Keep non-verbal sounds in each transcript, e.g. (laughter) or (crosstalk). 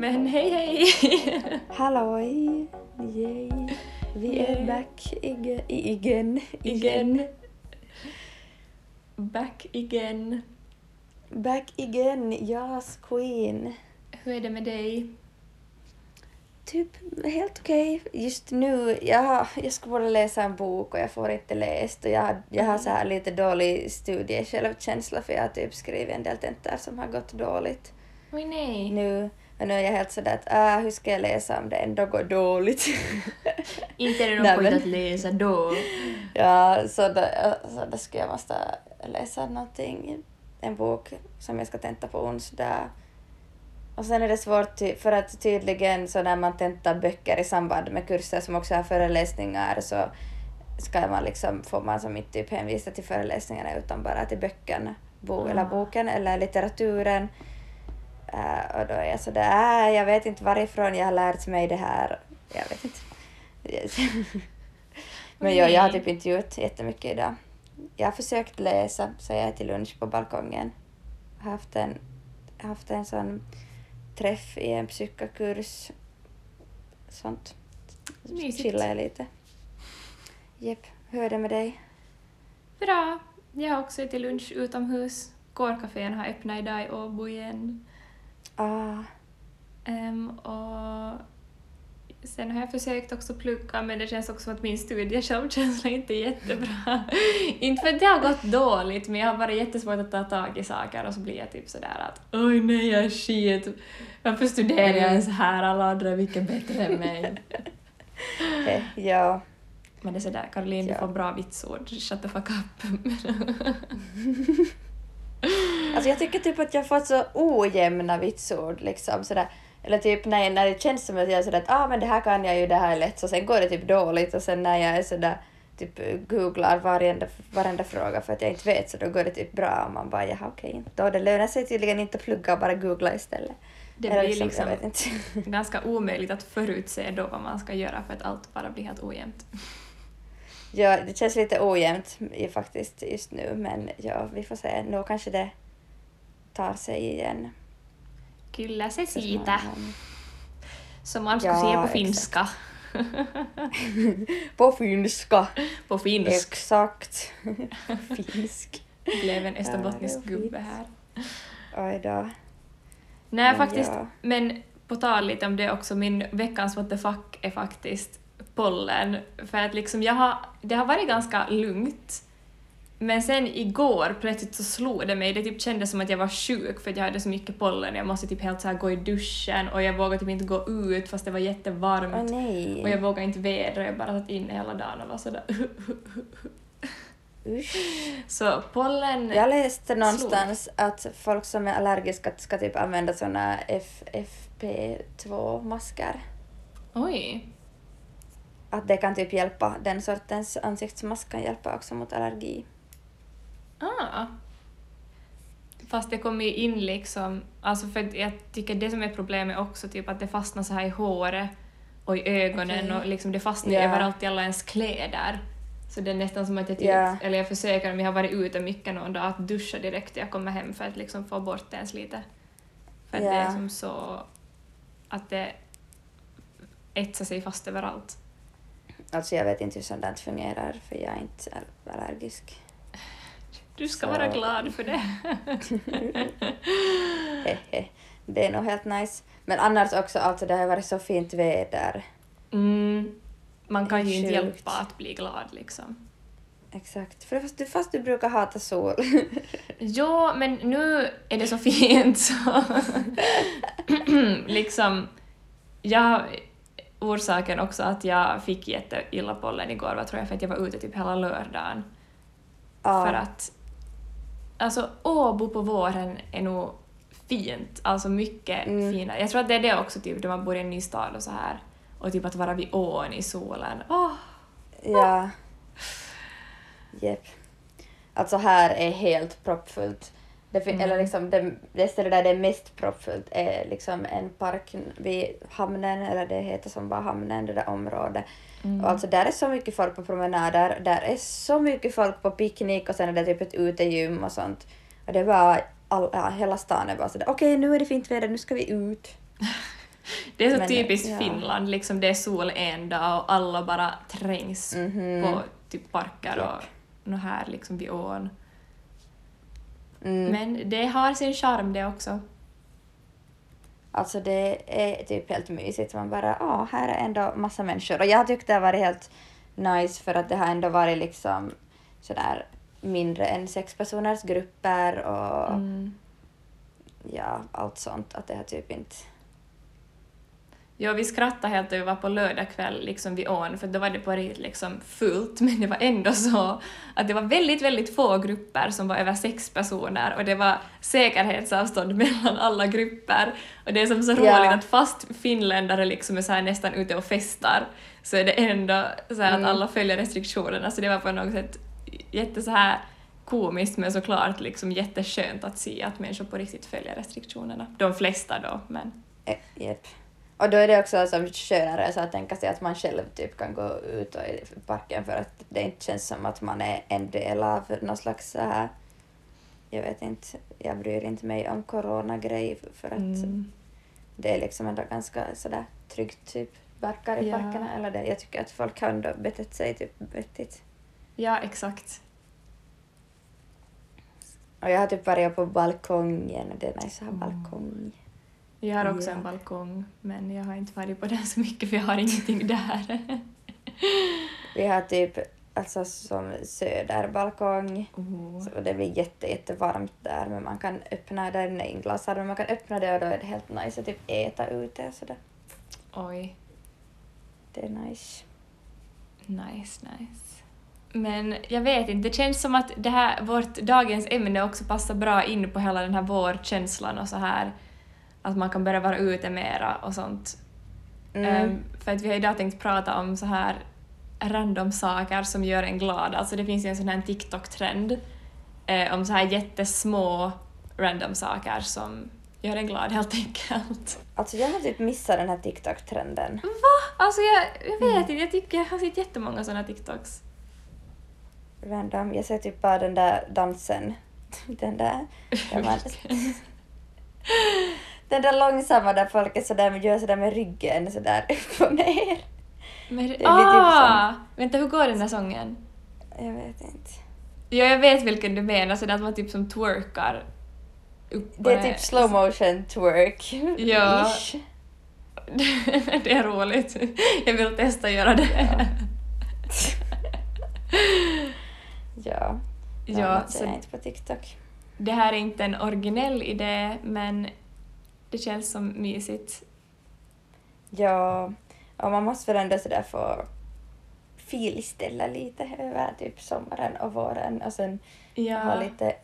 Men hej hej! (laughs) Halloj! Yay. Vi är Yay. back igen. Igen. Igen. Back again. Back igen. Yes, queen. Hur är det med dig? Typ helt okej. Just nu, jag, jag skulle borde läsa en bok och jag får inte läst och jag, jag har så här lite dålig studiesjälvkänsla för jag har typ skrivit en del tentor som har gått dåligt Oj nej. nu. Nu är jag helt sådär att ah, hur ska jag läsa om det ändå går dåligt? (laughs) Inte är det Nej, något point att läsa då. Ja, så då, så då skulle jag måste läsa någonting, en bok som jag ska tenta på onsdag. Och sen är det svårt för att tydligen så när man tentar böcker i samband med kurser som också har föreläsningar så ska man liksom, får man som inte typ hänvisa till föreläsningarna utan bara till böckerna, bo, eller boken eller litteraturen. Eh, och då är jag sådär, äh, jag vet inte varifrån jag har lärt mig det här. Jag vet inte. (laughs) Men ja, jag har typ inte gjort jättemycket idag. Jag har försökt läsa, så jag är till lunch på balkongen. Jag har haft en, jag haft en sån träff i en psykakurs. Sånt. Mysigt. Chillar jag lite. Jepp, hur är det med dig? Bra. Jag har också ätit lunch utomhus. Kårcafén har öppnat idag i Åbo igen. Ah, Ehm, och sen har jag försökt också plugga men det känns också som att min studiesjälvkänsla inte är jättebra. (laughs) inte för att det har gått dåligt men jag har bara jättesvårt att ta tag i saker och så blir jag typ sådär att oj nej jag är skit. Varför studerar jag ens här? Alla andra är mycket bättre än mig. (laughs) eh, ja. Men det är sådär, Caroline du Ja. får bra vitsord, shut the fuck up. (laughs) Alltså jag tycker typ att jag får så ojämna vitsord liksom sådär. Eller typ när, när det känns som att jag är sådär att ah, men det här kan jag ju, det här är lätt, så sen går det typ dåligt och sen när jag är sådär typ googlar varenda, varenda fråga för att jag inte vet så då går det typ bra och man bara jaha okej, då det lönar sig tydligen inte att plugga och bara googla istället. Det Eller blir liksom inte. (laughs) ganska omöjligt att förutse då vad man ska göra för att allt bara blir helt ojämnt. ja, det känns lite ojämnt faktiskt just nu men ja, vi får se. Nu kanske det tar sig igen. Kyllä se siitä, som man skulle Ja, säga på exakt. finska. (laughs) På finska. på finsk. Exakt. (laughs) Finsk. blev en österbottnisk gubbe här. Oj då. Nej, Men faktiskt. ja. Men på tal lite om det också, min veckans what the fuck är faktiskt pollen. För att liksom jag har, det har varit ganska lugnt. Men sen igår plötsligt så slog det mig, det typ kändes som att jag var sjuk för att jag hade så mycket pollen. Jag måste typ helt så här gå i duschen och jag vågade typ inte gå ut fast det var jättevarmt. Nej. Och jag vågade inte vädra, jag bara satt inne hela dagen och var sådär Usch. Så pollen... Jag läste någonstans att folk som är allergiska ska typ använda såna FFP2-masker. Oj. Att det kan typ hjälpa, den sortens ansiktsmask kan hjälpa också mot allergi. Ah. Fast det kommer ju in liksom, alltså för jag tycker det som är problemet också typ att det fastnar så här i håret och i ögonen Okej. och liksom det fastnar Ja. överallt i alla ens kläder. Så det är nästan som att jag typ, Ja. eller jag försöker om jag har varit ute mycket någon dag att duscha direkt när jag kommer hem för att liksom få bort det ens lite. För att det är som så att det etsar sig fast överallt. Alltså jag vet inte hur sånt fungerar för jag är inte all- allergisk. Du ska Så- vara glad för det. Hehe. (laughs) Det är nog helt nice. Men annars också, alltså det har varit så fint väder. Mm. Man kan ju inte hjälpa att bli glad liksom. Exakt. För fast du, fast du brukar hata sol. (laughs) Jo, men nu är det så fint så... (laughs) liksom... Jag... Orsaken också att jag fick jätteilla pollen igår var tror jag för att jag var ute typ hela lördagen. Ja. För att... Alltså Åbo på våren är nog fint, alltså mycket Mm. finare. Jag tror att det är det också typ, när man bor i en ny stad och så här. Och typ att vara vid ån i solen. Åh! Ja. Jepp. Alltså här är helt proppfullt. Det fin- Mm. Eller liksom det, det stället där det är mest proppfullt är liksom en park vid hamnen, eller det heter som bara hamnen, det där området. Mm. Och alltså där är så mycket folk på promenader, där är så mycket folk på picknick och sen är det typ ett utegym och sånt. Och det var all, ja, hela stan är bara sådär okej nu är det fint väder, nu ska vi ut. (laughs) Det är så Men, typiskt ja. Finland, liksom det är sol en dag och alla bara trängs Mhm. på typ parker Japp. och här liksom vid ån. Mm. Men det har sin charm det också. Alltså det är typ helt mysigt. Man bara, ja, här är ändå massa människor. Och jag har tyckt det har varit helt nice för att det har ändå varit liksom sådär mindre än sex personers grupper och Mm. ja, allt sånt. Att det har typ inte... Ja, vi skrattade helt över på lördag kväll liksom vid ån, för då var det på riktigt liksom fullt, men det var ändå så att det var väldigt, väldigt få grupper som var över sex personer och det var säkerhetsavstånd (laughs) mellan alla grupper. Och det är som så roligt Ja. att fast finländare liksom är så här nästan ute och festar så är det ändå så Mm. att alla följer restriktionerna, så det var på något sätt jätte så här komiskt men såklart liksom jätteskönt att se att människor på riktigt följer restriktionerna. De flesta då, men Eh, Japp. Och då är det också som skönare så att tänka sig att man själv typ kan gå ut och i parken för att det inte känns som att man är en del av någon slags så här jag vet inte, jag bryr inte mig om coronagrej för att mm. det är liksom ändå ganska sådär tryggt typ verkar i Ja. parkerna eller det. Jag tycker att folk har ändå betett sig typ vettigt. Ja, exakt. Och jag har typ varit på balkongen och det är nice att ha Mm. balkong. Jag har också Ja. en balkong, men jag har inte varit på den så mycket för jag har ingenting där. (laughs) Vi har typ alltså som söderbalkong Oh. så det blir jätte, jättevarmt där men man kan öppna den i inglasad men man kan öppna det och då är det helt nice att typ äta ute och sådär. Oj, Det är nice. nice, nice. Men jag vet inte, det känns som att det här, vårt dagens ämne också passar bra in på hela den här vårkänslan och så här. Att man kan börja vara ute mera och sånt. Mm. Ehm, för att vi har idag tänkt prata om så här random saker som gör en glad. Alltså det finns ju en sån här TikTok-trend eh, om så här jättesmå random saker som gör en glad helt enkelt. Alltså jag har typ missat den här TikTok-trenden. Alltså jag, jag vet inte, jag tycker jag har sett jättemånga såna TikToks. Random. Jag ser typ bara den där dansen. (laughs) Den där. (laughs) Där man, den där långsamma där folk är sådär, gör sådär med ryggen sådär upp och ner. Men, blir typ ah! Vänta, hur går den där sången? Jag vet inte. Ja, jag vet vilken du menar, så det att man typ som twerkar. Det är typ slow motion twerk. Ja. (laughs) Det är roligt. Jag vill testa att göra det. Ja. (laughs) Ja, Ja, så jag inte på TikTok. det här är inte en originell idé, men det känns som mysigt. Ja, och man måste väl ändå sådär få filställa lite över typ sommaren och våren och sen ha Ja, lite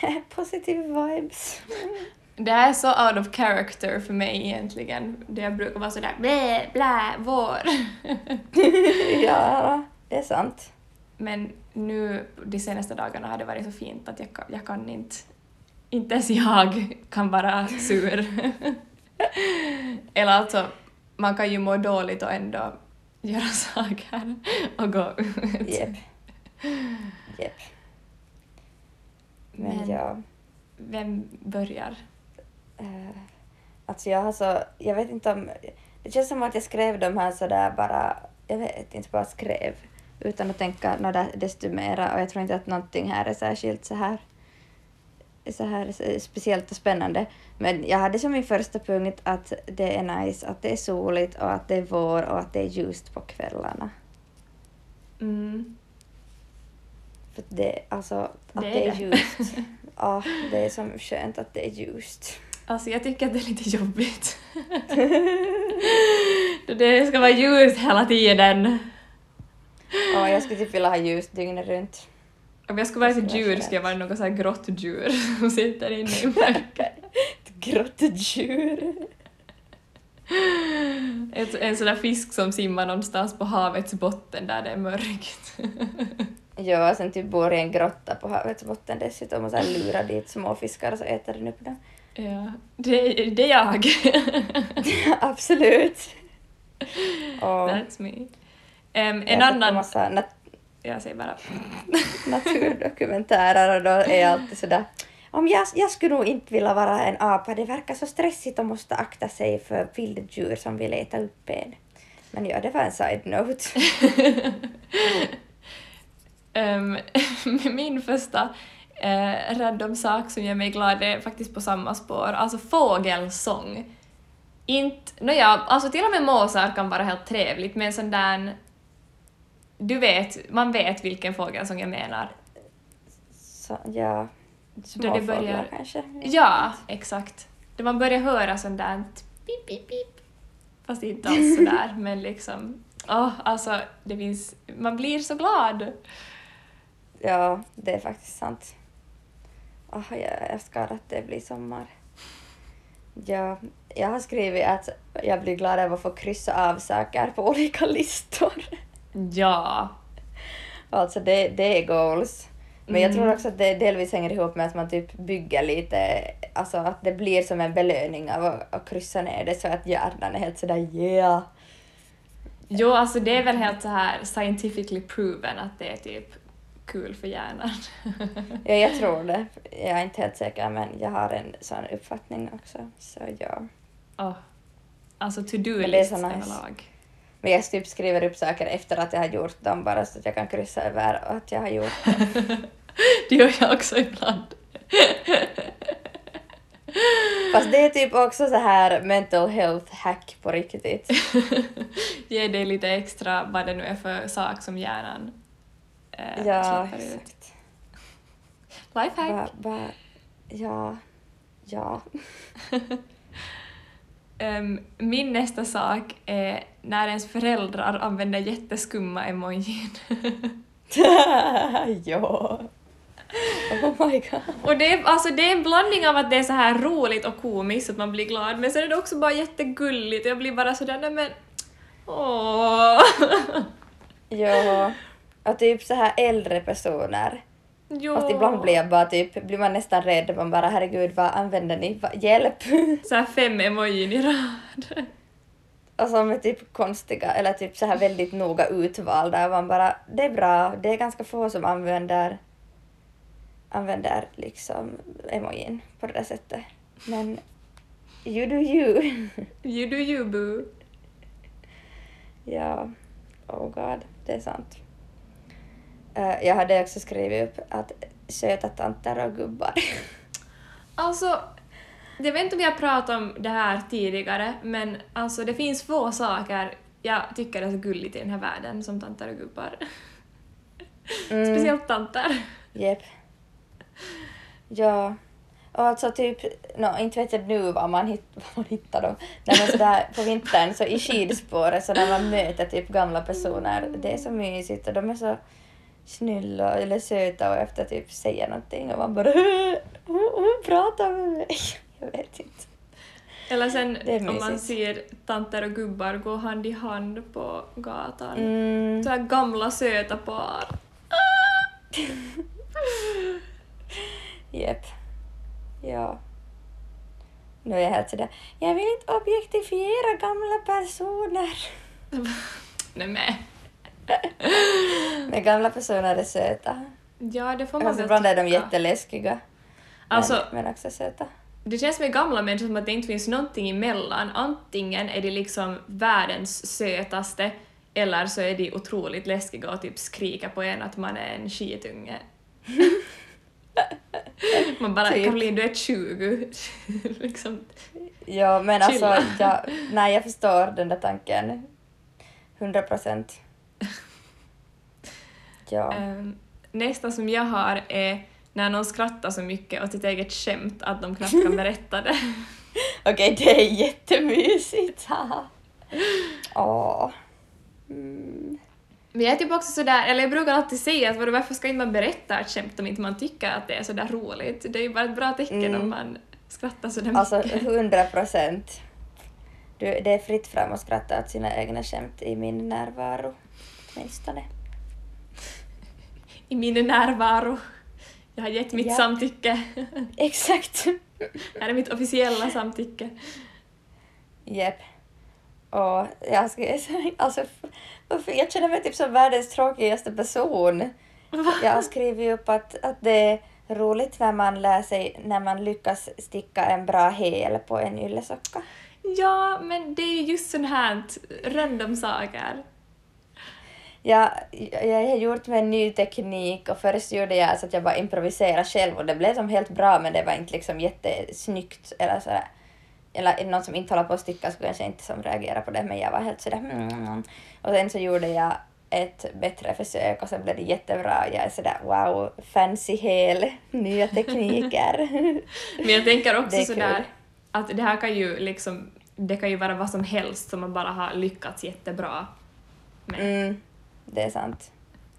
(laughs) positive vibes. (laughs) det här är så out of character för mig egentligen. Det jag brukar vara sådär blä, blä, vår. (laughs) ja, det är sant. Men nu de senaste dagarna har det varit så fint att jag, jag kan inte... Inte ens jag kan vara sur. Eller alltså, man kan ju må dåligt och ändå göra saker och gå ut. Jep. Jep. Men, Men- ja, Vem börjar? eh, alltså jag har så, jag vet inte om, det känns som att jag skrev de här sådär bara, jag vet inte, bara skrev utan att tänka något desto mera och jag tror inte att någonting här är särskilt så här så här s- speciellt och spännande. Men jag hade som min första punkt att det är nice, att det är soligt och att det är vår och att det är ljust på kvällarna. Mm. För det, alltså, att Det det är är, det. ljust. (laughs) Ja, det är som skönt att det är ljust. Alltså jag tycker att det är lite jobbigt. (laughs) Det ska vara ljust hela tiden. Ja, jag skulle typ vilja ha ljus dygnet runt. Om jag skulle vara ett djur skulle jag vara något så här grått djur (laughs) som sitter inne i mörker. Ett grått djur. Ett, en sån där fisk som simmar någonstans på havets botten där det är mörkt. (laughs) Ja, och sen typ bor i en grotta på havets botten dessutom och så här lurar dit småfiskar och så äter den upp dem. Ja, det, det är jag. (laughs) Absolut. Och That's me. Jag en annan... massa nat- Jag säger bara... naturdokumentärer och då är jag alltid sådär om jag, jag skulle nog inte vilja vara en apa, det verkar så stressigt och måste akta sig för vilddjur som vill äta upp en. Men ja, det var en side-note. (laughs) Ehm, (laughs) min första uh, random sak som gör mig glad är faktiskt på samma spår, alltså fågelsång. Inte, nåja, alltså till och med måsar kan vara helt trevligt, men sån där... Du vet, man vet vilken fågelsång jag menar. Så, ja, småfåglar börjar- kanske. Ja, exakt. Då man börjar höra sånt där pip, pip, pip. Fast inte alls sådär, (laughs) men liksom... Åh, alltså, det finns... Man blir så glad. Ja, det är faktiskt sant. Oh, jag älskar att det blir sommar. Ja, jag har skrivit att jag blir glad av att få kryssa av saker på olika (laughs) listor. Ja. Alltså det, det är goals. Men jag tror Mm. också att det delvis hänger ihop med att man typ bygger lite, alltså att det blir som en belöning av att, att kryssa ner det så att hjärnan är helt sådär yeah. Jo, alltså det är väl helt så här scientifically proven att det är typ kul för hjärnan. Ja, jag tror det. Jag är inte helt säker men jag har en sån uppfattning också. Så ja. Åh. Alltså to-do-list nice. överlag. Men jag typ skriver upp saker efter att jag har gjort dem bara så att jag kan kryssa över att jag har gjort dem. (laughs) Det gör jag också ibland. (laughs) Fast det är typ också så här mental health hack på riktigt. (laughs) Ge dig lite extra vad det nu är för sak som hjärnan eh, Ja, exakt. Lifehack. Ja, ja. Ehm, min nästa sak är när ens föräldrar använder jätteskumma emojin. (laughs) ja. Oh my god. Och det är, alltså, det är en blandning av att det är så här roligt och komiskt att man blir glad, men sen är det också bara jättegulligt jag blir bara sådär nej men åh. (laughs) Ja. Och typ så här äldre personer. Jo. Fast ibland blir jag bara typ, blir man nästan rädd. Man bara herregud vad använder ni? Va, hjälp! Så här fem emojin i rad. Som är typ konstiga eller typ så här väldigt noga utvalda. Man bara, det är bra, det är ganska få som använder använder liksom emojin på det där sättet. Men you do you. (laughs) You do you boo. ja, oh god, det är sant. Eh, jag hade också skrivit upp att söta tanter och gubbar. (laughs) Alltså, jag vet inte om jag pratat om det här tidigare, men alltså det finns få saker jag tycker är så gulligt i den här världen som tanter och gubbar. Mm. Speciellt tanter. Jep. Ja. Och alltså typ, no, inte vet jag nu var man, hitt, var man hittar dem. Nej men sådär på vintern så i skidspåret så när man möter typ gamla personer, det är så mysigt och de är så snälla eller söta och efter typ säger någonting och man bara (laughs) hon pratar med mig. Jag vet inte. Eller sen om man ser tanter och gubbar gå hand i hand på gatan. Mm. Så här gamla söta par. (laughs) Jep. Ja. Nu är jag helt sådär, jag vill inte objektifiera gamla personer. (laughs) Nej men. (laughs) Men gamla personer är söta. Ja, det får man Fast väl ibland är de tycka. jätteläskiga. Alltså, men, men också söta. Det känns med gamla människor som att det inte finns någonting emellan. Antingen är de liksom världens sötaste eller så är de otroligt läskiga och typ skriker på en att man är en skitunge. (laughs) man bara Typ. Caroline du är 20. (laughs) liksom. Ja, men Chilla. alltså, jag, nej, jag förstår den där tanken. 100 procent. (laughs) Ja. Ehm, nästa som jag har är när någon skrattar så mycket åt sitt eget skämt att de knappt kan (laughs) berätta det. Okej, det är jättemysigt. Åh. Mm. Men jag är typ också sådär, eller jag brukar alltid säga att varför ska inte man berätta ett skämt om inte man tycker att det är sådär roligt? Det är ju bara ett bra tecken Mm. om man skrattar sådär Alltså, mycket. 100 procent. Det är fritt fram att skratta åt sina egna skämt i min närvaro. Åtminstone. I min närvaro. Jag har gett mitt Ja. samtycke. (laughs) Exakt. Här är mitt officiella samtycke. Jep. Och jag ska (laughs) alltså, jag känner mig typ som världens tråkigaste person. Jag har skrivit upp att, att det roligt när man lär sig, när man lyckas sticka en bra häl på en yllesocka. Ja, men det är ju just sånt här random saker. Jag, jag har gjort med en ny teknik och först gjorde jag så att jag bara improviserade själv och det blev som helt bra men det var inte liksom jättesnyggt eller sådär. Eller någon som inte håller på att sticka skulle kanske inte som reagera på det men jag var helt sådär mm. Och sen så gjorde jag ett bättre försök och sen blev det jättebra. Jag är sådär wow, fancy hel, nya tekniker. (laughs) Men jag tänker också sådär kul. att det här kan ju liksom, det kan ju vara vad som helst som man bara har lyckats jättebra med. Mm, det är sant.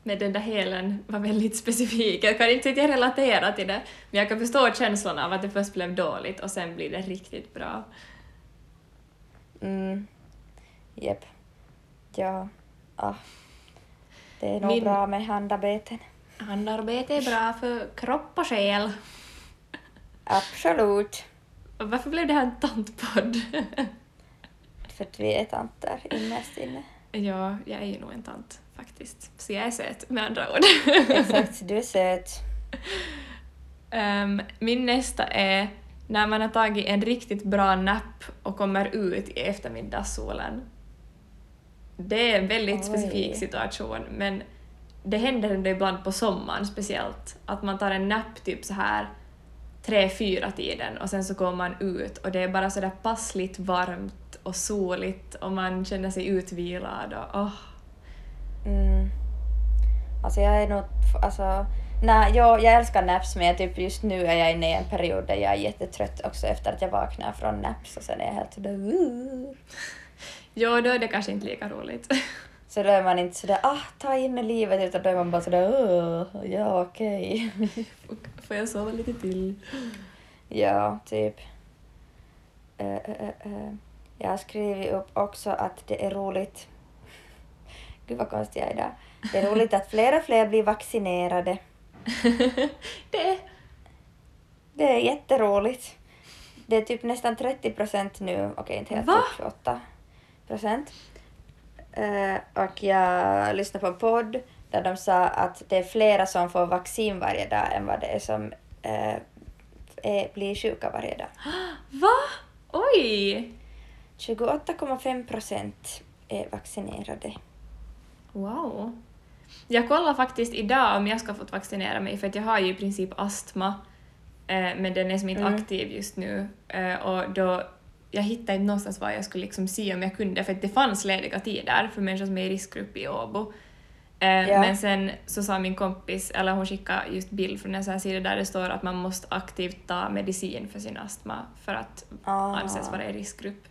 Men den där helen var väldigt specifik. Jag kan inte riktigt relatera till det, men jag kan förstå känslan av att det först blev dåligt och sen blir det riktigt bra. Mm. Jep. Ja. Ah. Det är nog Min- bra med handarbeten. Handarbete är bra för kropp och själ. Absolut. Varför blev det här en tantpodd? För att vi är tanter innerst inne. ja, jag är ju nog en tant faktiskt. Så jag är söt med andra ord. Exakt, du är söt. (laughs) Ehm, min nästa är när man har tagit en riktigt bra napp och kommer ut i eftermiddagssolen. Det är en väldigt Oj. specifik situation, men det händer ändå ibland på sommaren speciellt, att man tar en napp typ så här tre, fyra tiden och sen så går man ut och det är bara sådär passligt varmt och soligt och man känner sig utvilad och åh. Mm. Alltså jag är nog... Alltså, nej, jag, jag älskar naps men jag typ just nu är jag inne i en period där jag är jättetrött också efter att jag vaknar från naps och sen är jag helt sådär... Jo, då är det kanske inte lika roligt. (laughs) Så då är man inte sådär ah, ta in i livet utan då är man bara sådär "Åh, ja okej. (laughs) Får jag sova lite till? Ja, typ. Eh, eh, eh. Jag har skrivit upp också att det är roligt. Gud vad konstig jag är idag. Det är roligt att fler och fler blir vaccinerade. (laughs) det Det är jätteroligt. Det är typ nästan 30 procent nu, okej inte helt, Va? typ 28 procent. Eh, och jag lyssnade på en podd där de sa att det är flera som får vaccin varje dag än vad det är som eh, är, blir sjuka varje dag. (gasps) Va? Oj! 28,5 procent är vaccinerade. Wow. Jag kollar faktiskt idag om jag ska få vaccinera mig för att jag har ju i princip astma eh, men den är som inte Mm. aktiv just nu eh, och då jag hittade inte någonstans var jag skulle liksom se om jag kunde för att det fanns lediga tider för människor som är i riskgrupp i Åbo. Ja. Men sen så sa min kompis, eller hon skickade just bild från en sån här sida där det står att man måste aktivt ta medicin för sin astma för att Ah, anses vara i riskgrupp.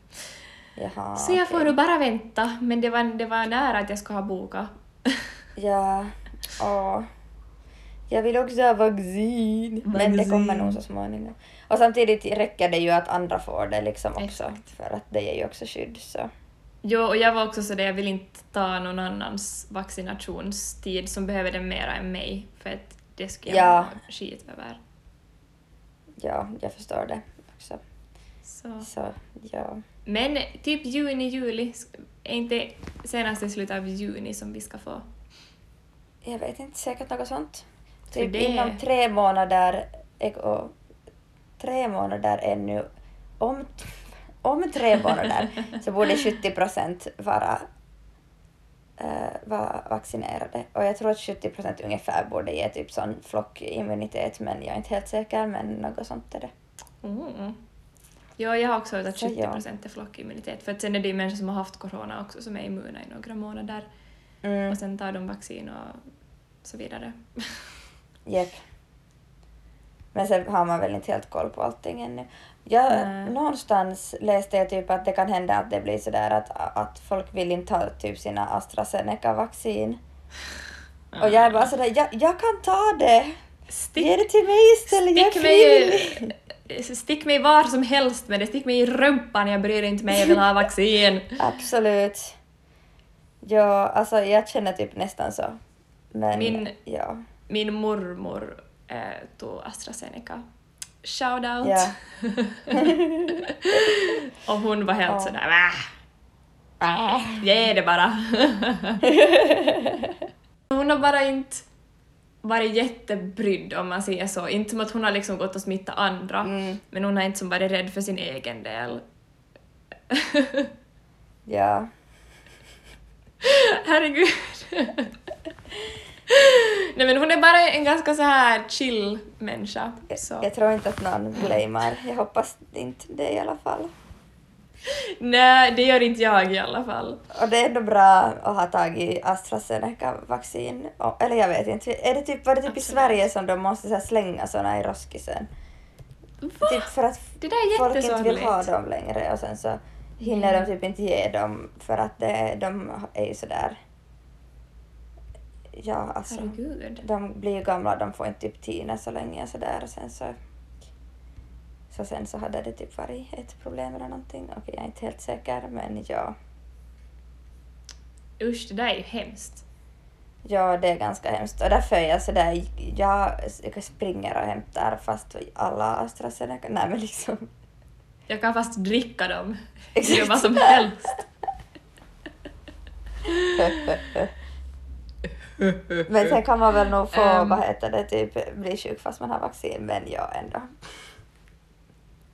Jaha, Så jag får nog bara vänta, men det var, det var nära att jag skulle ha bokat. (laughs) Ja, åh. Jag vill också ha vaccin. Men det kommer nog så småningom. Och samtidigt räcker det ju att andra får det liksom också. Exakt. För att det ger ju också skydd så. Jo, och jag var också så där, jag vill inte ta någon annans vaccinationstid som behöver det mera än mig, för att det skulle jag Ja. må skit över. Ja, jag förstår det också. Så. Så ja. Men typ juni, juli, är inte senast i slutet av juni som vi ska få? Jag vet inte, säkert något sånt. Typ det- inom tre månader, och, tre månader ännu, om, om tre (laughs) månader så borde 70 procent vara, eh, vara vaccinerade. Och jag tror att 70 procent ungefär borde ge typ sån flockimmunitet men jag är inte helt säker men något sånt är det. Mm. Ja, jag har också hört att Så 70 ja. procent är flockimmunitet, för att sen är det ju människor som har haft corona också som är immuna i några månader Mm, och sen tar de vaccin och så vidare. Jep. Men sen har man väl inte helt koll på allting ännu. Jag, någonstans läste jag typ att det kan hända att det blir sådär att, att folk vill inte ta typ sina AstraZeneca-vaccin. (laughs) Och jag är bara sådär, jag, jag kan ta det! Stick, Ge det till mig istället, jag är frivillig! Stick mig var som helst med det, stick mig i rumpan, jag bryr inte mig, jag vill ha vaccin. (laughs) Absolut. Ja, alltså jag känner typ nästan så. Men Min- ja. Min mormor eh, tog AstraZeneca. Shout out! Ja. (laughs) och hon var helt Ja. sådär äh, ge det bara. (laughs) hon har bara inte varit jättebrydd om man säger så. Inte som att hon har liksom gått och smittat andra, Mm. men hon har inte som varit rädd för sin egen del. (laughs) Ja. (laughs) Herregud. Nej men hon är bara en ganska så här chill människa. Så. Jag tror inte att någon blamear. Jag hoppas inte det i alla fall. (laughs) Nej, det gör inte jag i alla fall. Och det är ändå bra att ha tagit AstraZeneca-vaccin. Eller jag vet inte. Är det typ, var det typ i Absolut. Sverige som de måste så slänga såna i roskisen? Va? Typ för att folk inte vill ha dem längre och sen så hinner Mm. de typ inte ge dem för att det, de är ju sådär... Ja, alltså. Herregud. De blir ju gamla, de får inte typ tina så länge och sådär och sen så... Så sen så hade det typ varit ett problem eller någonting. Okej, jag är inte helt säker men ja. Usch, det där är ju hemskt. Ja, det är ganska hemskt. Och därför är jag sådär, jag, jag springer och hämtar fast alla AstraZeneca, nej men liksom. Jag kan fast dricka dem. Exakt. Gör vad som helst. men sen kan man väl nog få, Ehm. vad heter det, typ bli sjuk fast man har vaccin, men ja ändå.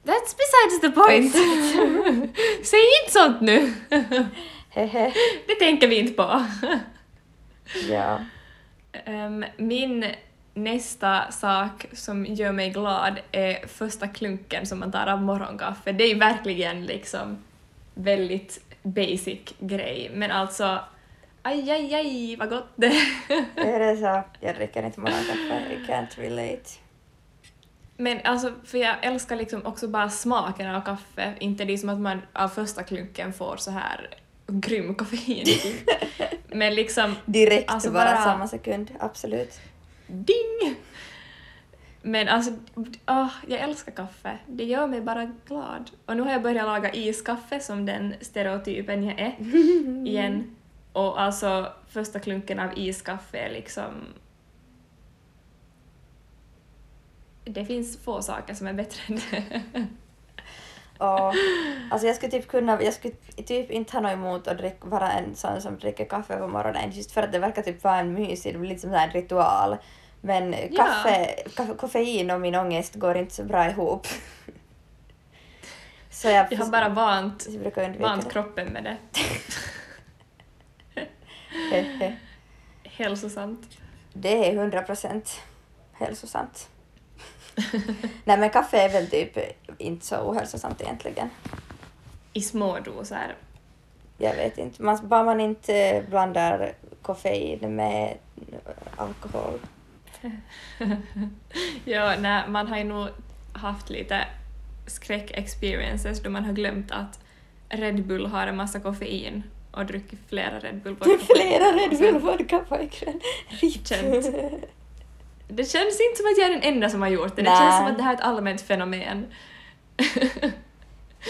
That's besides the point. (laughs) Säg inte sånt nu. (laughs) Det tänker vi inte på. ja. Ehm, min nästa sak som gör mig glad är första klunken som man tar av morgonkaffe. Det är verkligen liksom väldigt basic grej, men alltså aj, aj, aj vad gott det är. Är det så? Jag dricker inte morgonkaffe, I can't relate. Men alltså, för jag älskar liksom också bara smaken av kaffe, inte det som att man av första klunken får så här grym koffein. (laughs) Men liksom Direkt Alltså bara, bara- samma sekund, absolut. Ding! Men alltså, åh, jag älskar kaffe. Det gör mig bara glad. Och nu har jag börjat laga iskaffe som den stereotypen jag är (laughs) igen. Och alltså första klunken av iskaffe är liksom... Det finns få saker som är bättre än det. Och, alltså jag skulle typ kunna, jag skulle typ inte ha något emot att drick, vara en sån som dricker kaffe på morgonen just för att det verkar typ vara en mysig, det blir liksom en ritual. Men Ja. kaffe, kaffe, koffein och min ångest går inte så bra ihop. Så jag, Jag har bara vant, vant det. kroppen med det. (laughs) Hälsosamt. Det är hundra procent hälsosamt. (laughs) Nej men kaffe är väl typ inte så ohälsosamt egentligen. I små doser. Jag vet inte, man, bara man inte blandar koffein med alkohol. (laughs) ja, nej, man har ju nog haft lite skräck-experiences då man har glömt att Red Bull har en massa koffein och druckit flera Red Bull vodka. Flera Red Bull vodka pojkvän. Känt. Det känns inte som att jag är den enda som har gjort det, det Nej. känns som att det här är ett allmänt fenomen.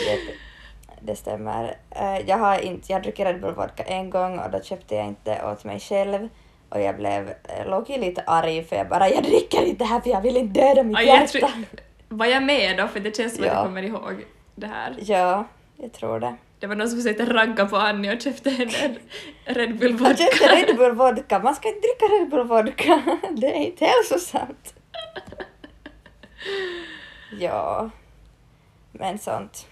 Japp, (laughs) Det stämmer. Eh, Jag har inte, jag druckit Red Bull vodka en gång och då köpte jag inte åt mig själv och jag blev, eh, låg lite arg för jag bara jag dricker inte det här för jag vill inte döda mitt Ja, hjärta. tror, var jag med då? För det känns som att Ja. jag kommer ihåg det här. Ja, jag tror det. Det var någon som försökte ragga på Annie och köpte en Red- Bull Jag vodka. köpte Red Bull vodka, man ska inte dricka Red Bull vodka, (laughs) det är inte hälsosamt. Ja, men sånt.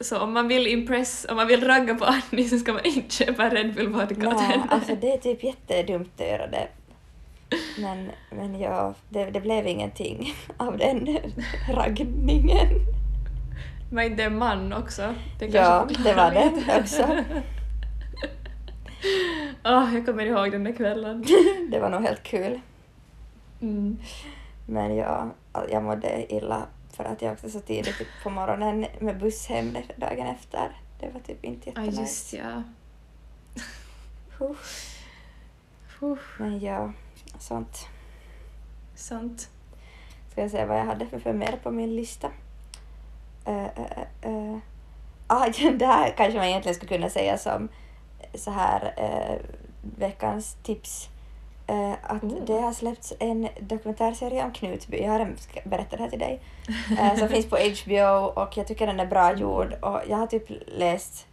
Så om man vill impress, om man vill ragga på Annie så ska man inte köpa Red Bull vodka åt henne. alltså det är typ jättedumt att göra det. Men, men ja, det, det blev ingenting av den (laughs) raggningen. Var inte en man också? Det Ja, det var det också. (laughs) Åh, (laughs) jag kommer ihåg den där kvällen. (laughs) Det var nog helt kul. Mm. Men ja, jag mådde illa för att jag också så tidigt typ på morgonen med buss hem dagen efter. Det var typ inte jättenice. just ja. Huh, Men ja, sånt. sant. Ska jag säga vad jag hade för, för mer på min lista? Uh, uh, uh. Ah, (laughs) det här kanske man egentligen skulle kunna säga som så här eh, veckans tips. Eh, att Oh. det har släppts en dokumentärserie om Knutby, jag har berättat det här till dig, eh, som (laughs) finns på HBO och jag tycker den är bra gjord och jag har typ läst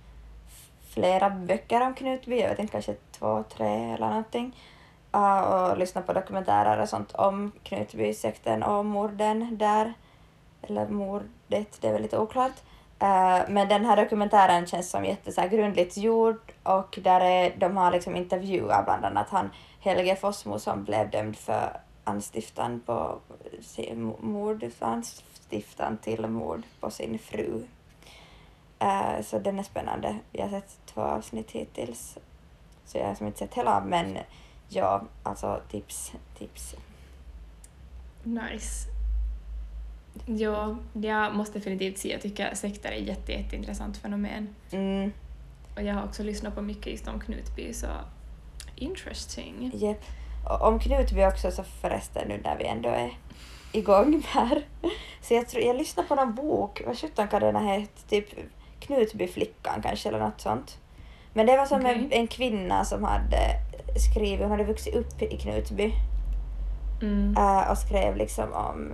flera böcker om Knutby, jag vet inte, kanske två, tre eller någonting. uh, och lyssnat på dokumentärer och sånt om Knutbysekten och morden där. Eller mordet, det är väl lite oklart. Uh, men den här dokumentären känns som jätte så här, grundligt gjord och där är, de har liksom intervjuat bland annat han Helge Fossmo som blev dömd för anstiftan på mord, anstiftan till mord på sin fru. Uh, så den är spännande. Jag har sett två avsnitt hittills. Så jag har som inte sett hela men ja, alltså tips, tips. Nice. Ja, jag måste definitivt säga, jag tycker sekter är ett jätte, jätteintressant fenomen. Mm, Och jag har också lyssnat på mycket just om Knutby, så interesting. Och om Knutby också så förresten nu när vi ändå är igång här. Så jag, tror, jag lyssnade på någon bok, vad sjutton kan den ha hett? Typ Knutbyflickan kanske eller något sånt. Men det var som en, Okej. en kvinna som hade skrivit, hon hade vuxit upp i Knutby Mm. äh, och skrev liksom om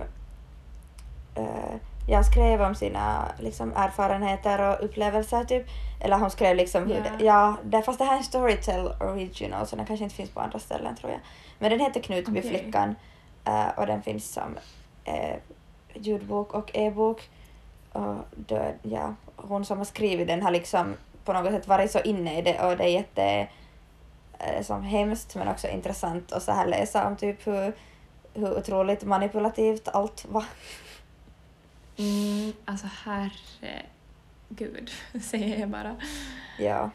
jag skrev om sina liksom, erfarenheter och upplevelser typ. Eller hon skrev liksom hur det, ja, det, fast det här är en Storytel original så den kanske inte finns på andra ställen tror jag. Men den heter Knutbyflickan äh, och den finns som äh, ljudbok och e-bok. Och då, ja, hon som har skrivit den har liksom på något sätt varit så inne i det och det är jätte eh, som hemskt men också intressant att så här läsa om typ hur, hur otroligt manipulativt allt var. Mm, alltså herregud, (laughs) säger jag bara. Ja.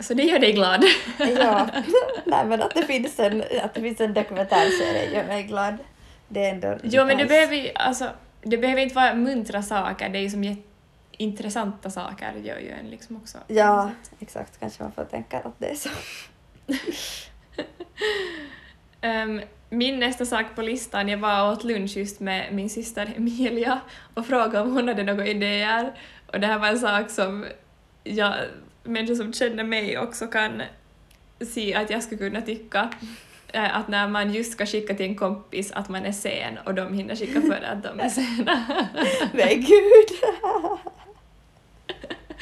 Så det gör dig glad? ja. (laughs) (laughs) Nej men att det finns en, att det finns en dokumentärserie gör mig glad. Det är ändå Jo, men det behöver, alltså, det behöver inte vara muntra saker, det är ju som jätte- intressanta saker gör ju en liksom också. Ja, exakt. Kanske man får tänka att det är så. Ehm, min nästa sak på listan, jag var och åt lunch just med min syster Emilia och frågade om hon hade några idéer. Och det här var en sak som jag, människor som känner mig också kan se att jag skulle kunna tycka. Eh, att när man just ska skicka till en kompis att man är sen och de hinner skicka före att de är sena. (laughs) Men gud!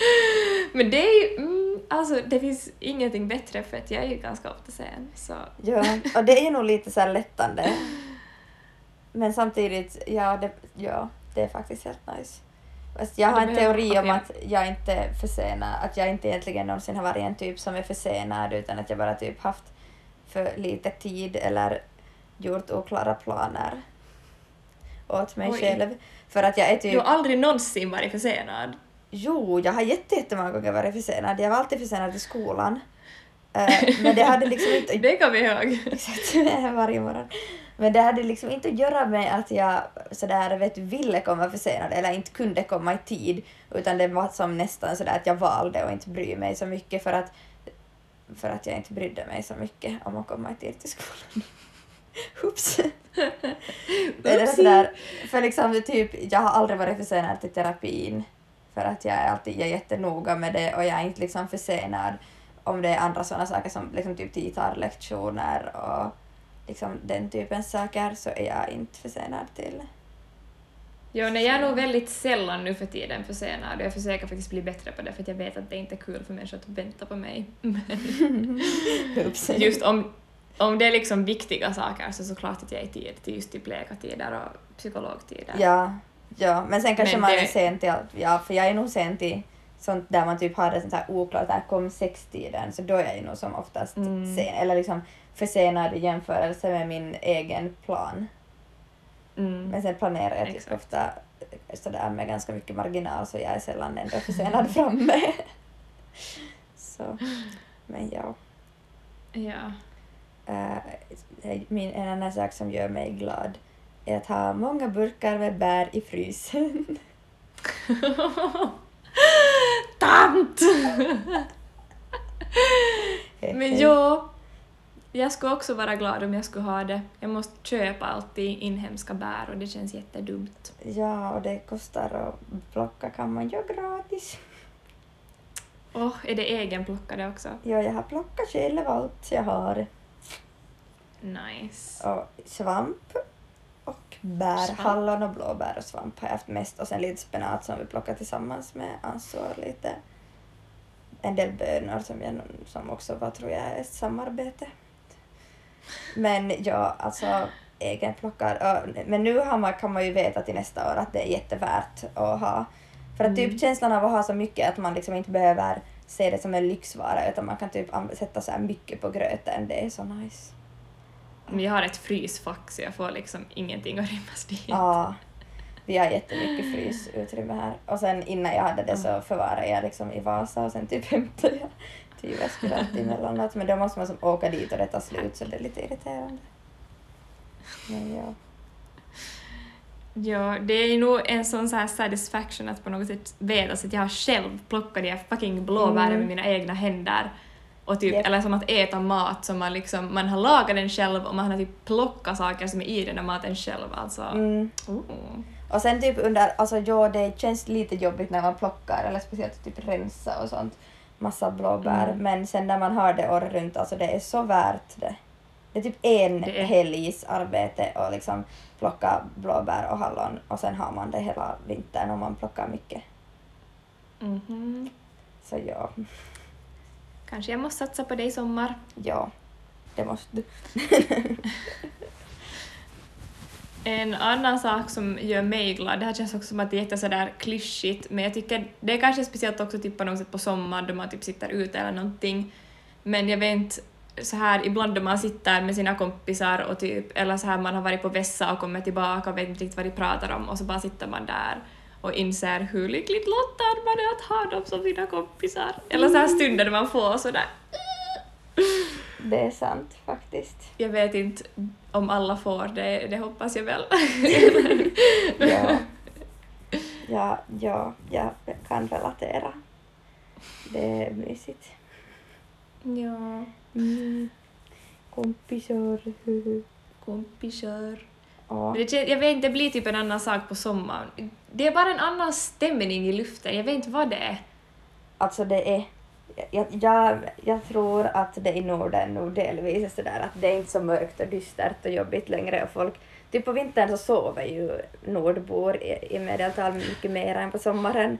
(laughs) Men det är ju, mm, alltså det finns ingenting bättre för att jag är ju ganska ofta sen. Så ja, och det är nog lite så lättande. Men samtidigt, ja det, ja, det är faktiskt helt nice. Fast jag Ja, har en teori om att jag inte försenar, att jag inte egentligen någonsin har varit en typ som är försenad utan att jag bara typ haft för lite tid eller gjort oklara planer åt mig Oj. själv. För att jag är du typ, har aldrig någonsin varit försenad? Jo, jag har jätte- jättemånga gånger varit försenad. Jag var alltid försenad till skolan. Eh, (laughs) men det hade liksom inte Det kommer jag ihåg. (laughs) Exakt, varje morgon. Men det hade liksom inte att göra med att jag sådär, vet ville komma försenad eller inte kunde komma i tid, utan det var som nästan sådär att jag valde att inte bry mig så mycket för att, för att jag inte brydde mig så mycket om att komma i tid till skolan. (laughs) Oops! Eller sådär, för liksom typ, jag har aldrig varit försenad till terapin för att jag är alltid jag är jättenoga med det och jag är inte liksom försenad om det är andra sådana saker som liksom typ gitarrlektioner och liksom den typen saker så är jag inte försenad till. Jo, nej, jag är nog väldigt sällan nu för tiden försenad och jag försöker faktiskt bli bättre på det för att jag vet att det inte är kul för människor att vänta på mig. (laughs) Just om, om det är liksom viktiga saker så såklart att jag är i tid till just typ läkartider och psykologtider. Ja, ja, men sen kanske Men man det- är sen till allt. Ja, för jag är nog sen till sånt där man typ har det sånt här oklart, där kom sextiden, så då är jag ju nog som oftast Mm. sen, eller liksom försenad i jämförelse med min egen plan. Mm. Men sen planerar jag typ Exakt. ofta sådär med ganska mycket marginal så jag är sällan ändå försenad (laughs) framme. Så, men ja. Ja. Eh, min, en annan sak som gör mig glad att ha många burkar med bär i frysen. (laughs) Tant! Men ja, jag skulle också vara glad om jag skulle ha det. Jag måste köpa alltid inhemska bär och det känns jättedumt. Ja, och det kostar att plocka kan man ju gratis. Åh, är det egenplockade också? Ja, jag har plockat själv allt jag har. Nice. Och svamp och bär, Svamp. hallon och blåbär och svamp har jag haft mest och sen lite spenat som vi plockar tillsammans med och lite en del bönor som, jag, som också var tror jag ett samarbete. Men ja, alltså egenplockad. Men nu har man, kan man ju veta till nästa år att det är jättevärt att ha. För att typ Mm. känslan av att ha så mycket att man liksom inte behöver se det som en lyxvara utan man kan typ sätta så här mycket på gröten. Det är så nice. Jag har ett frysfack så jag får liksom ingenting att rymmas dit. Ja, vi har jättemycket frysutrymme här. Och sen innan jag hade det så förvarade jag liksom i Vasa och sen typ (laughs) hämtade jag till Jyväskylä emellanåt. Men då måste man som åka dit och det tar slut så det är lite irriterande. Men ja. Ja, det är ju nog en sån så här satisfaction att på något sätt veta att jag har själv plockat de här fucking blåbären Mm. med mina egna händer. Och typ, Japp. Eller som att äta mat som man liksom, man har lagat den själv och man har typ plockat saker som är i den där maten själv. Alltså, Mm. oh. Och sen typ under, alltså ja det känns lite jobbigt när man plockar eller speciellt typ rensa och sånt. Massa blåbär. Mm. Men sen när man har det året runt, alltså det är så värt det. Det är typ en Det är- helgs arbete och liksom plocka blåbär och hallon och sen har man det hela vintern om man plockar mycket. Mhm. Så ja, Kanske jag måste satsa på det i sommar. ja, det måste du. (laughs) En annan sak som gör mig glad, det här känns också som att det är jätte sådär klyschigt, men jag tycker det är kanske speciellt också typ på något sätt på sommaren då man typ sitter ute eller någonting. Men jag vet inte, så här ibland då man sitter med sina kompisar och typ, eller så här man har varit på vässa och kommit tillbaka och vet inte riktigt vad de pratar om och så bara sitter man där och inser hur lyckligt lottad man är att ha dem som sina kompisar. Eller så här stunder man får sådär Det är sant faktiskt. jag vet inte om alla får det, det hoppas jag väl. (laughs) Ja, ja, ja, jag kan relatera. Det är mysigt. ja, Mm. Kompisar. kompisar. Ja. Det, jag vet inte, det blir typ en annan sak på sommaren. Det är bara en annan stämning i luften, jag vet inte vad det är. Alltså det är... Jag, jag, jag tror att det i Norden nog delvis är sådär att det är inte så mörkt och dystert och jobbigt längre och folk... Typ på vintern så sover ju nordbor i, i medeltal mycket mer än på sommaren.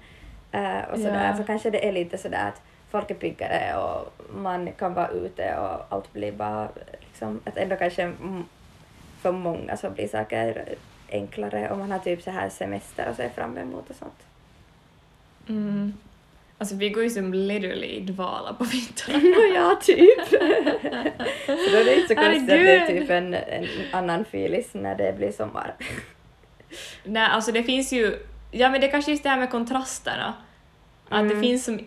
Eh, och sådär. Ja. Så kanske det är lite sådär att folk är piggare och man kan vara ute och allt blir bara liksom... Att ändå kanske för många så blir saker enklare om man har typ så här semester och ser fram emot och sånt. Mm. Alltså vi går ju som literally i dvala på vintern. (laughs) ja, typ. (laughs) så då är det inte så konstigt att det är typ en, en annan filis när det blir sommar. Nej, alltså det finns ju... Ja men det är kanske just det här med kontrasterna. Att det Mm. finns som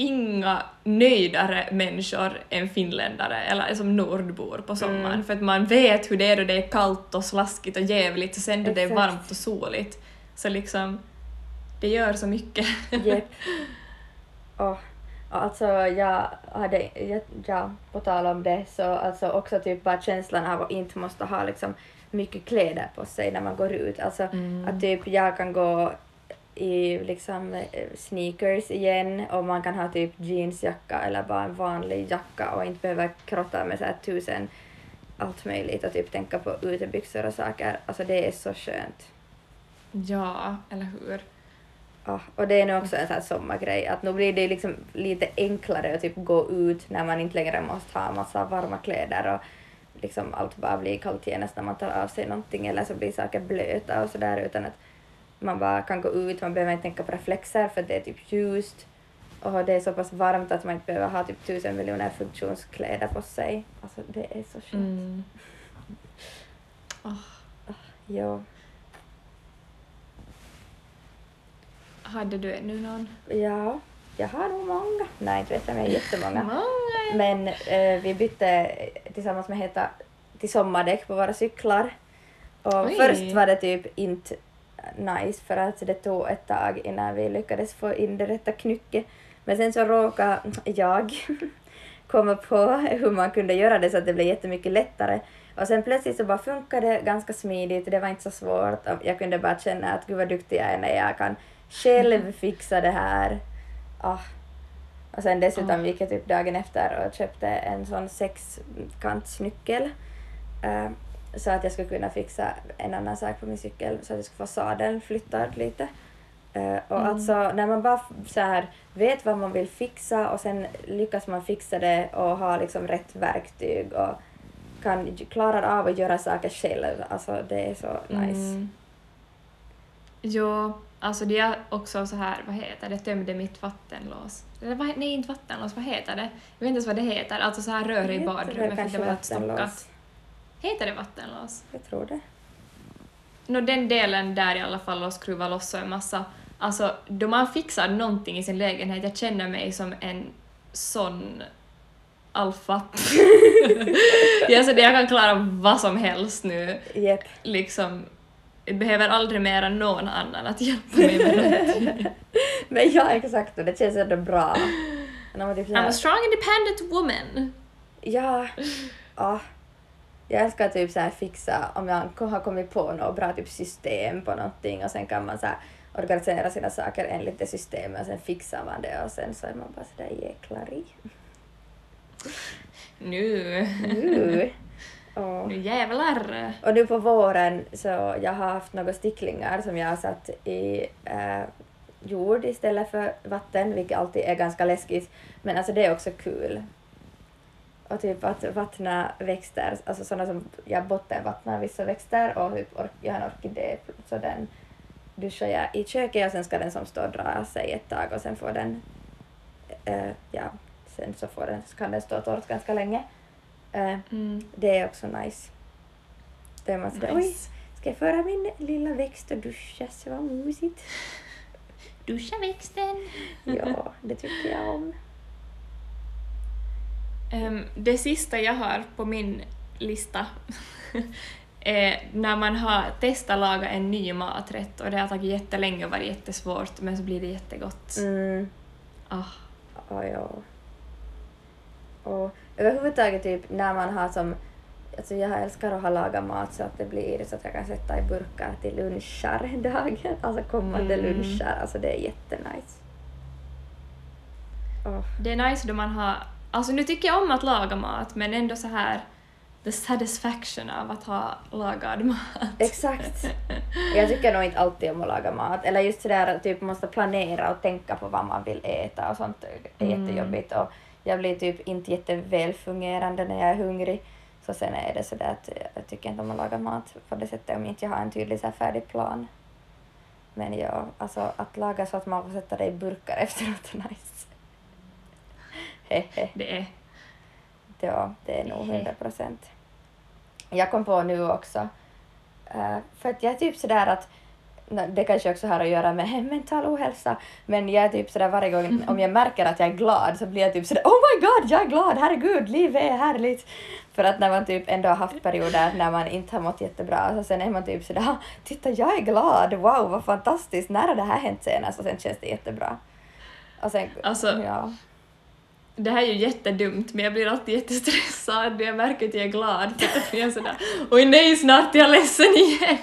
inga nöjdare människor än finländare, eller som nordbor på sommaren. Mm. För att man vet hur det är då det är kallt och slaskigt och jävligt och sen då det är varmt och soligt. Så liksom, det gör så mycket. Och, (laughs) och alltså jag hade, jag, ja, på tal om det så alltså också typ bara känslan av att inte måste ha liksom mycket kläder på sig när man går ut. Alltså Mm. att typ jag kan gå i liksom eh, sneakers igen och man kan ha typ jeansjacka eller bara en vanlig jacka och inte behöva krotta med så här tusen allt möjligt och typ tänka på utebyxor och saker. Alltså det är så skönt. Ja, eller hur? Ja, och det är nog också en sån här sommargrej att nu blir det liksom lite enklare att typ gå ut när man inte längre måste ha massa varma kläder och liksom allt bara blir kallt genast när man tar av sig någonting eller så blir saker blöta och sådär utan att man bara kan gå ut, man behöver inte tänka på reflexer för det är typ ljust och det är så pass varmt att man inte behöver ha typ tusen miljoner funktionskläder på sig. Alltså det är så skönt. Mm. Ja. Hade du ännu någon? ja, jag har nog många. Nej, inte vet jag, men jag har jättemånga. Många. Men eh, vi bytte tillsammans med Heta till sommardäck på våra cyklar. Och Oj. först var det typ inte nice för att det tog ett tag innan vi lyckades få in det rätta knycket. Men sen så råkade jag (laughs) komma på hur man kunde göra det så att det blev jättemycket lättare. Och sen plötsligt så bara funkade det ganska smidigt, det var inte så svårt. Jag kunde bara känna att gud vad duktig jag är när jag kan själv fixa det här. Ah. Och sen dessutom Ah. gick jag typ dagen efter och köpte en sån sexkantsnyckel. eh, så att jag skulle kunna fixa en annan sak på min cykel så att jag skulle få sadeln flyttad lite. Eh, och Mm. alltså när man bara så här vet vad man vill fixa och sen lyckas man fixa det och ha liksom rätt verktyg och kan klarar av att göra saker själv. Alltså det är så nice. Mm. Jo, alltså det är också så här, vad heter det, tömde mitt vattenlås. Eller vad, nej, inte vattenlås, vad heter det? Jag vet inte ens vad det heter, alltså så här rör i badrummet för det var vattenlås? stockat. Heter det vattenlås? Jag tror det. Nå, den delen där i alla fall och skruva loss och en massa... Alltså, då man fixar någonting i sin lägenhet, jag känner mig som en sån alfatt. (laughs) jag, så det jag kan klara vad som helst nu. Jep. Liksom, jag behöver aldrig mer än någon annan att hjälpa mig med någonting. (laughs) Men ja, exakt. Och det känns ändå bra. (laughs) Typ I'm a strong independent woman. ja, ja. Jag älskar typ så här fixa om jag har kommit på något bra typ system på någonting och sen kan man så här organisera sina saker enligt det systemet och sen fixar man det och sen så är man bara sådär jäklari. Nu, Nu. (laughs) Åh. nu jävlar. Och nu på våren så jag har haft några sticklingar som jag har satt i eh, jord istället för vatten, vilket alltid är ganska läskigt. Men alltså det är också kul. Och typ att vattna växter, alltså sådana som jag bottenvattnar vissa växter och typ jag har en orkidé så den duschar jag i köket och sen ska den som står dra sig ett tag och sen får den, eh, ja, sen så får den, så kan den stå torrt ganska länge. Eh, Mm. det är också nice. Då är man sådär, oj, Nice. ska jag föra min lilla växt och duscha? Så vad mysigt. (laughs) Duscha växten. Ja, det tycker jag om. Ehm, det sista jag har på min lista (laughs) är när man har testat laga en ny maträtt och det har tagit jättelänge och varit jättesvårt men så blir det jättegott. Mm. Ah, Ja, ja. Och överhuvudtaget typ när man har som Alltså jag älskar att ha lagat mat så att det blir så att jag kan sätta i burkar till lunchar dagen. (laughs) Alltså kommande Mm. lunchar. Alltså det är jättenice. Åh. det är nice då man har... Alltså nu tycker jag om att laga mat men ändå så här the satisfaction av att ha lagad mat. Exakt. (laughs) Jag tycker nog inte alltid om att laga mat. Eller just sådär att typ måste planera och tänka på vad man vill äta och sånt är Mm. jättejobbigt. Och jag blir typ inte jättevälfungerande när jag är hungrig. Så sen är det sådär att jag tycker inte om att laga mat på det sättet om inte jag har en tydlig så färdig plan. Men ja, alltså att laga så att man får sätta det i burkar (laughs) efteråt är nice. (laughs) Det är... Ja, det är nog hundra procent. Jag kom på nu också, eh, för att jag är typ sådär att, det kanske också har att göra med (laughs) mental ohälsa, men jag är typ sådär varje gång (laughs) om jag märker att jag är glad så blir jag typ sådär oh my god, jag är glad, herregud, livet är härligt. För att när man typ ändå har haft perioder när man inte har mått jättebra så sen är man typ sådär "Ah, titta jag är glad, wow vad fantastiskt, när har det här hänt senast? Och sen känns det jättebra. Och sen, Alltså- ja. Det här är ju jättedumt men jag blir alltid jättestressad när jag märker att jag är glad för att jag är sådär oj nej snart är jag ledsen igen.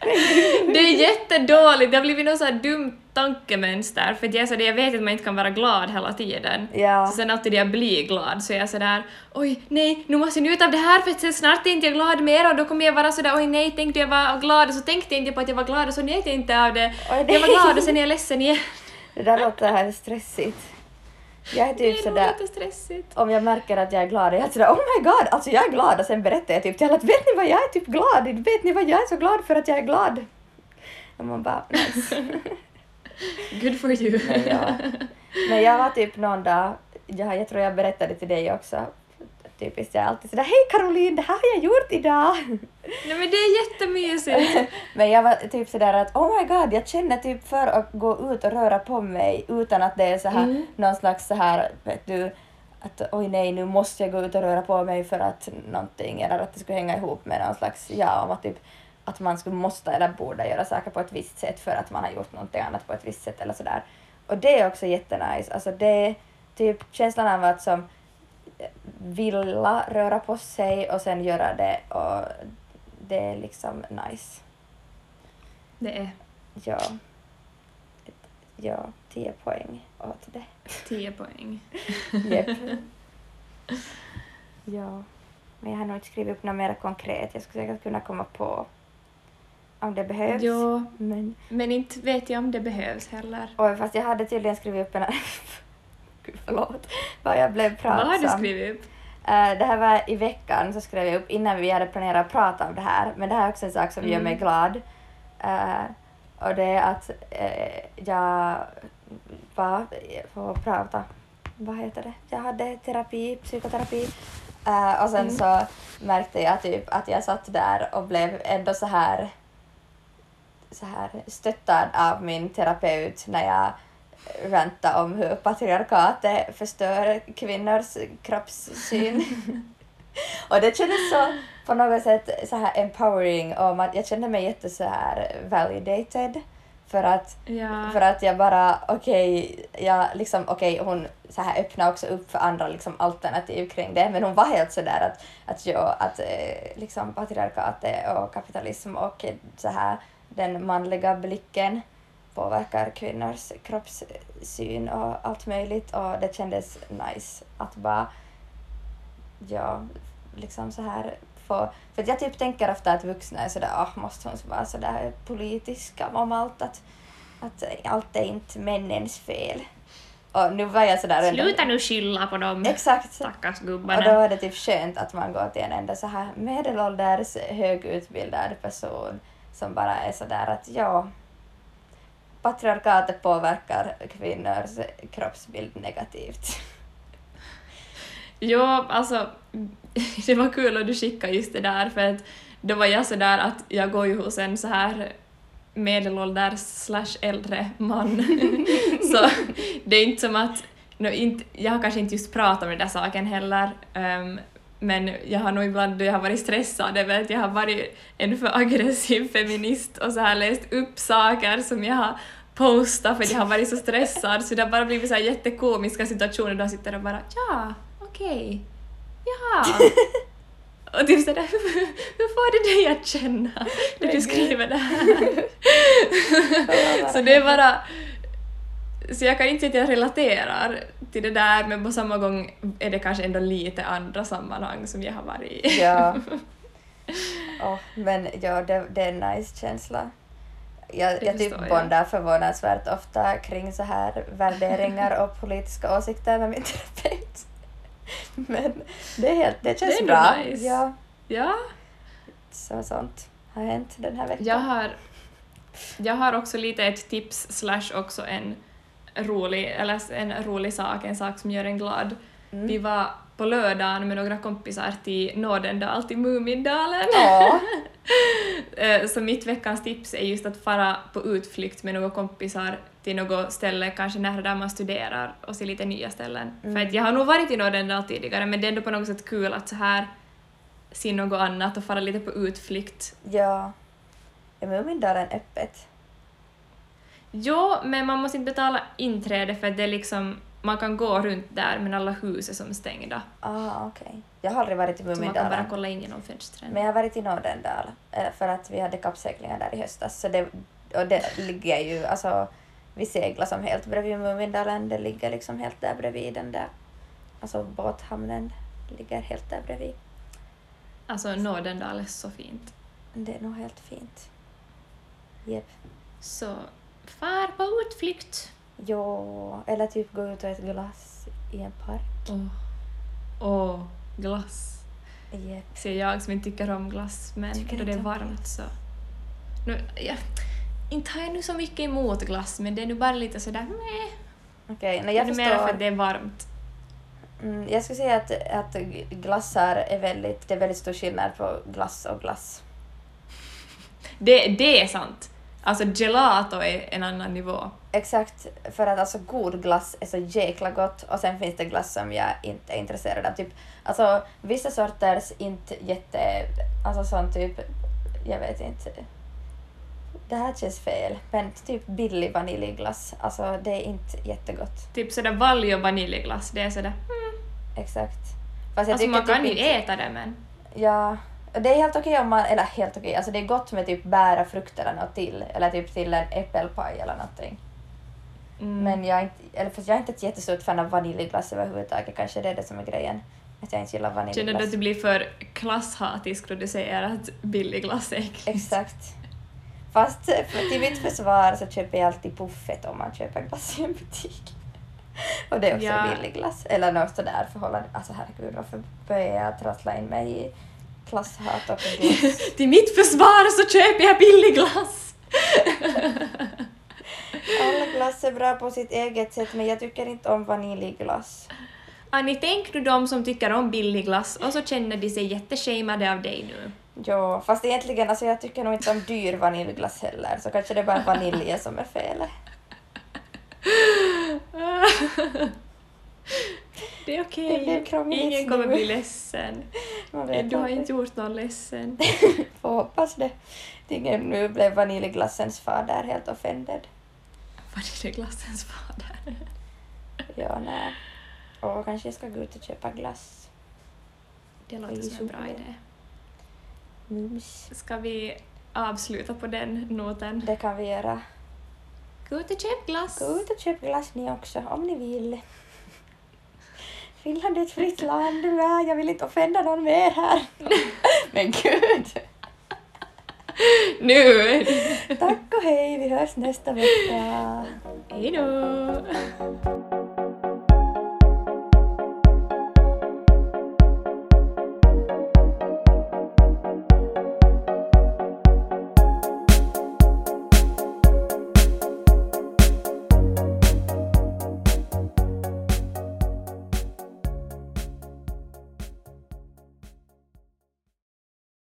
(laughs) det är jättedåligt, det har blivit något så här dumt tankemönster för att jag, är så där, jag vet att man inte kan vara glad hela tiden. Ja. Så sen alltid när jag blir glad så är jag sådär oj nej nu måste jag njuta av det här för att sen snart är inte jag glad mer och då kommer jag vara sådär oj nej tänkte jag vara glad och så tänkte jag inte på att jag var glad och så njöt jag inte av det. Oj, Jag var glad och sen är jag ledsen igen. Det där låter här stressigt. Jag är Det typ är nog sådär, lite stressigt. om jag märker att jag är glad, jag är sådär oh my god, alltså jag är glad och sen berättar jag typ till alla att vet ni vad jag är typ glad, vet ni vad jag är så glad för att jag är glad. Och man bara nice. (laughs) Good for you. Men, ja. Men jag var typ någon dag, jag, jag tror jag berättade till dig också, typiskt jag är alltid sådär hej Caroline, det här har jag gjort idag. Nej men det är jättemysigt. (laughs) Men jag var typ sådär att oh my god, jag känner typ för att gå ut och röra på mig utan att det är så här Mm. någon slags så här, vet du, att oj nej nu måste jag gå ut och röra på mig för att någonting, eller att det skulle hänga ihop med någon slags, ja, om att typ att man skulle måste eller borde göra saker på ett visst sätt för att man har gjort någonting annat på ett visst sätt eller sådär. Och det är också jättenice, alltså det typ känslan av att som vilja röra på sig och sen göra det och det är liksom nice. Det är Ja. Ja, 10 poäng åt det. 10 poäng. (laughs) Jep. ja. Men jag har nog inte skrivit upp något mer konkret. Jag skulle säkert kunna komma på om det behövs. Ja, Men, men inte vet jag om det behövs heller. oj, fast jag hade tydligen skrivit upp en... (laughs) Gud, förlåt. Vad jag blev pratsam. Vad har du skrivit upp? Eh, det här var i veckan, så skrev jag upp innan vi hade planerat att prata om det här, men det här är också en sak som gör mig Mm. glad. Eh, och det är att eh, jag var, får prata, vad heter det, jag hade terapi, psykoterapi, Eh, och sen Mm. så märkte jag typ att jag satt där och blev ändå så här så här stöttad av min terapeut när jag rantade om hur patriarkatet förstör kvinnors kroppssyn. (laughs) och det kändes så på något sätt så här empowering och man, jag kände mig jätte så här validated för att Ja. för att jag bara, okej, jag liksom, okej, hon så här öppnade också upp för andra liksom alternativ kring det, men hon var helt sådär att, att, jag, att eh, liksom patriarkatet och kapitalism och så här den manliga blicken påverkar kvinnors kroppssyn och allt möjligt och det kändes nice att bara, ja, liksom så här få, för jag typ tänker ofta att vuxna är sådär, ah, måste hon vara sådär politiska om allt, att, att allt är inte männens fel. Och nu var jag sådär... ändå- Sluta nu skylla på dem, Exakt. stackars Och då gubbarna. är det typ skönt att man går till en enda så här medelålders högutbildad person som bara är sådär att ja, patriarkatet påverkar kvinnors kroppsbild negativt. Jo, alltså (laughs) det var kul att du skickade just det där för att då var jag så där att jag går ju hos en så här medelålders slash äldre man. (laughs) så det är inte som att, no, inte, jag har kanske inte just pratat om den där saken heller, ehm, men jag har nog ibland då jag har varit stressad över att jag har varit en för aggressiv feminist och så här läst upp saker som jag har postat för jag har varit så stressad så det har bara blivit så här jättekomiska situationer då jag sitter och bara ja, okej, ja. Och typ sådär, hur, hur får det dig att känna när du skriver det här? så det är bara... Så jag kan inte säga att jag relaterar till det där men på samma gång är det kanske ändå lite andra sammanhang som jag har varit i. Ja. (laughs) Åh, men ja, det, det är en nice känsla. Jag, jag typ bondar förvånansvärt ofta kring så här värderingar och (laughs) politiska åsikter med min terapeut. Men det, är helt, det känns Det är bra. nice. Ja, Ja, så sånt har hänt den här veckan. jag har, jag har också lite ett tips slash också en rolig, eller en rolig sak, en sak som gör en glad. Mm. Vi var på lördagen med några kompisar till Nådendal, till Mumindalen. Ja. (laughs) Eh, Så mitt veckans tips är just att fara på utflykt med några kompisar till något ställe, kanske nära där man studerar, och se lite nya ställen. Mm. För att jag har nog varit i Nådendal tidigare, men det är ändå på något sätt kul att så här se något annat och fara lite på utflykt. ja. Är Mumindalen öppet? Jo, men man måste inte betala inträde för det är liksom, man kan gå runt där men alla hus är som stängda. Ah, okej. Jag har aldrig varit i Så man kan Mumindalen. bara kolla in genom fönstren. Men jag har varit i Nordendal eh, för att vi hade kappseglingar där i höstas. Så det, och det ligger ju, alltså, vi seglar som helt bredvid Mumindalen. Det ligger liksom helt där bredvid den där, alltså båthamnen ligger helt där bredvid. Alltså Nådendal är så fint. Det är nog helt fint. Jep. Så far på utflykt. Jo, eller typ gå ut och äta glass i en park. Åh, Åh, glass. Jep. Ser jag som inte tycker om glass, men Tycker då det är varmt så... Nu, ja, inte har jag nu så mycket emot glass, men det är nu bara lite sådär meh. Okej, okay, Det jag är mer för förstår. att det är varmt. Mm, jag skulle säga att, att glassar är väldigt, det är väldigt stor skillnad på glass och glass. Det, det är sant. Alltså gelato är en annan nivå. Exakt, för att alltså god glass är så jäkla gott och sen finns det glass som jag inte är intresserad av. Typ, alltså vissa sorters inte jätte, alltså sån typ, jag vet inte. Det här känns fel, men typ billig vaniljglass, alltså det är inte jättegott. Typ sådär valio vaniljglass, det är sådär... Exakt. Fast jag Alltså man kan typ ju inte- äta det men... Ja, och det är helt okej om man, eller helt okej, alltså det är gott med typ bära frukt eller något till, eller typ till en äppelpaj eller någonting. Mm. Men jag är inte, eller fast jag är inte ett jättestort fan av vaniljglass överhuvudtaget, kanske det är det som är grejen. Att jag inte gillar Känner du vaniljglass. att du blir för klasshatisk då du säger att billig glass är äckligt? Exakt. Fast för, till mitt försvar så köper jag alltid puffet om man köper glass i en butik. (laughs) Och det är också Ja. billig glass. Eller något sådär förhållande. Alltså herregud, varför börjar jag trassla in mig i klasshat och glass? (laughs) Till mitt försvar så köper jag billig glass! Alla glass är bra på sitt eget sätt men jag tycker inte om vaniljglass. Annie, tänk nu de som tycker om billig glass och så känner de sig jätteshamade av dig nu. Ja, fast egentligen, alltså jag tycker nog inte om dyr vaniljglass heller, så kanske det är bara vaniljen som är felet. (laughs) Det är Det blev okej. krångligt Ingen kommer nu. bli ledsen. (laughs) Man vet Du har inte gjort någon ledsen. (laughs) Får hoppas det. Ingen nu blev vaniljglassens fader helt offended. Vad är det glassens fader? (laughs) Ja, nej. Och kanske jag ska gå ut och köpa glass. Det låter som en bra idé. Mums. Ska vi avsluta på den noten? Det kan vi göra. Gå ut och köp glass! Gå ut och köp glass ni också, om ni vill. Finland är ett fritt land, ja, jag vill inte offenda någon mer här. (laughs) Men gud! Nu! Tack och hej, vi hörs nästa vecka. Hej då!